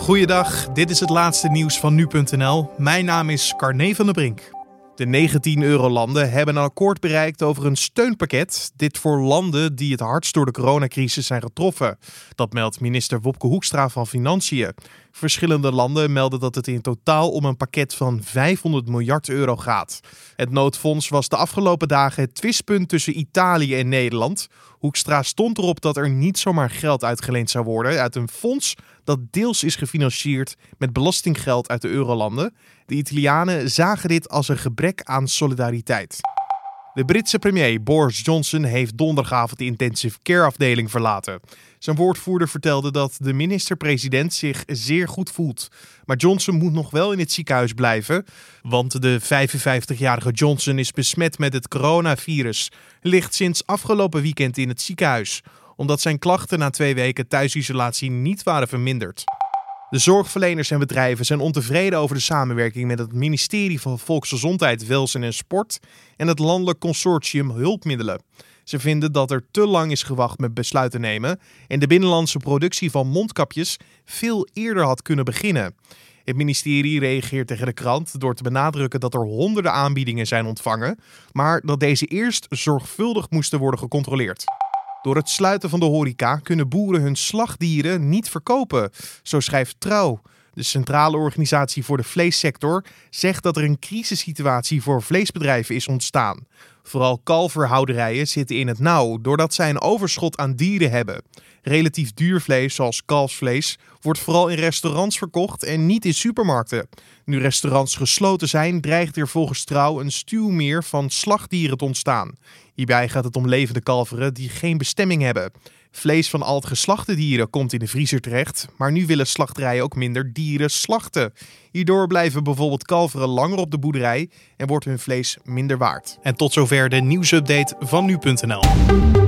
Goeiedag, dit is het laatste nieuws van nu.nl. Mijn naam is Carne van der Brink. De 19 eurolanden hebben een akkoord bereikt over een steunpakket. Dit voor landen die het hardst door de coronacrisis zijn getroffen. Dat meldt minister Wopke Hoekstra van Financiën. Verschillende landen melden dat het in totaal om een pakket van 500 miljard euro gaat. Het noodfonds was de afgelopen dagen het twistpunt tussen Italië en Nederland. Hoekstra stond erop dat er niet zomaar geld uitgeleend zou worden uit een fonds dat deels is gefinancierd met belastinggeld uit de eurolanden. De Italianen zagen dit als een gebrek aan solidariteit. De Britse premier Boris Johnson heeft donderdagavond de intensive care afdeling verlaten. Zijn woordvoerder vertelde dat de minister-president zich zeer goed voelt. Maar Johnson moet nog wel in het ziekenhuis blijven, want de 55-jarige Johnson is besmet met het coronavirus. Ligt sinds afgelopen weekend in het ziekenhuis, omdat zijn klachten na twee weken thuisisolatie niet waren verminderd. De zorgverleners en bedrijven zijn ontevreden over de samenwerking met het ministerie van Volksgezondheid, Welzijn en Sport en het Landelijk Consortium Hulpmiddelen. Ze vinden dat er te lang is gewacht met besluiten nemen en de binnenlandse productie van mondkapjes veel eerder had kunnen beginnen. Het ministerie reageert tegen de krant door te benadrukken dat er honderden aanbiedingen zijn ontvangen, maar dat deze eerst zorgvuldig moesten worden gecontroleerd. Door het sluiten van de horeca kunnen boeren hun slagdieren niet verkopen, zo schrijft Trouw. De Centrale Organisatie voor de Vleessector zegt dat er een crisissituatie voor vleesbedrijven is ontstaan. Vooral kalverhouderijen zitten in het nauw doordat zij een overschot aan dieren hebben. Relatief duur vlees, zoals kalfsvlees, wordt vooral in restaurants verkocht en niet in supermarkten. Nu restaurants gesloten zijn, dreigt er volgens Trouw een stuwmeer van slagdieren te ontstaan. Hierbij gaat het om levende kalveren die geen bestemming hebben. Vlees van al het geslachte dieren komt in de vriezer terecht, maar nu willen slachterijen ook minder dieren slachten. Hierdoor blijven bijvoorbeeld kalveren langer op de boerderij en wordt hun vlees minder waard. En tot zover de nieuwsupdate van nu.nl.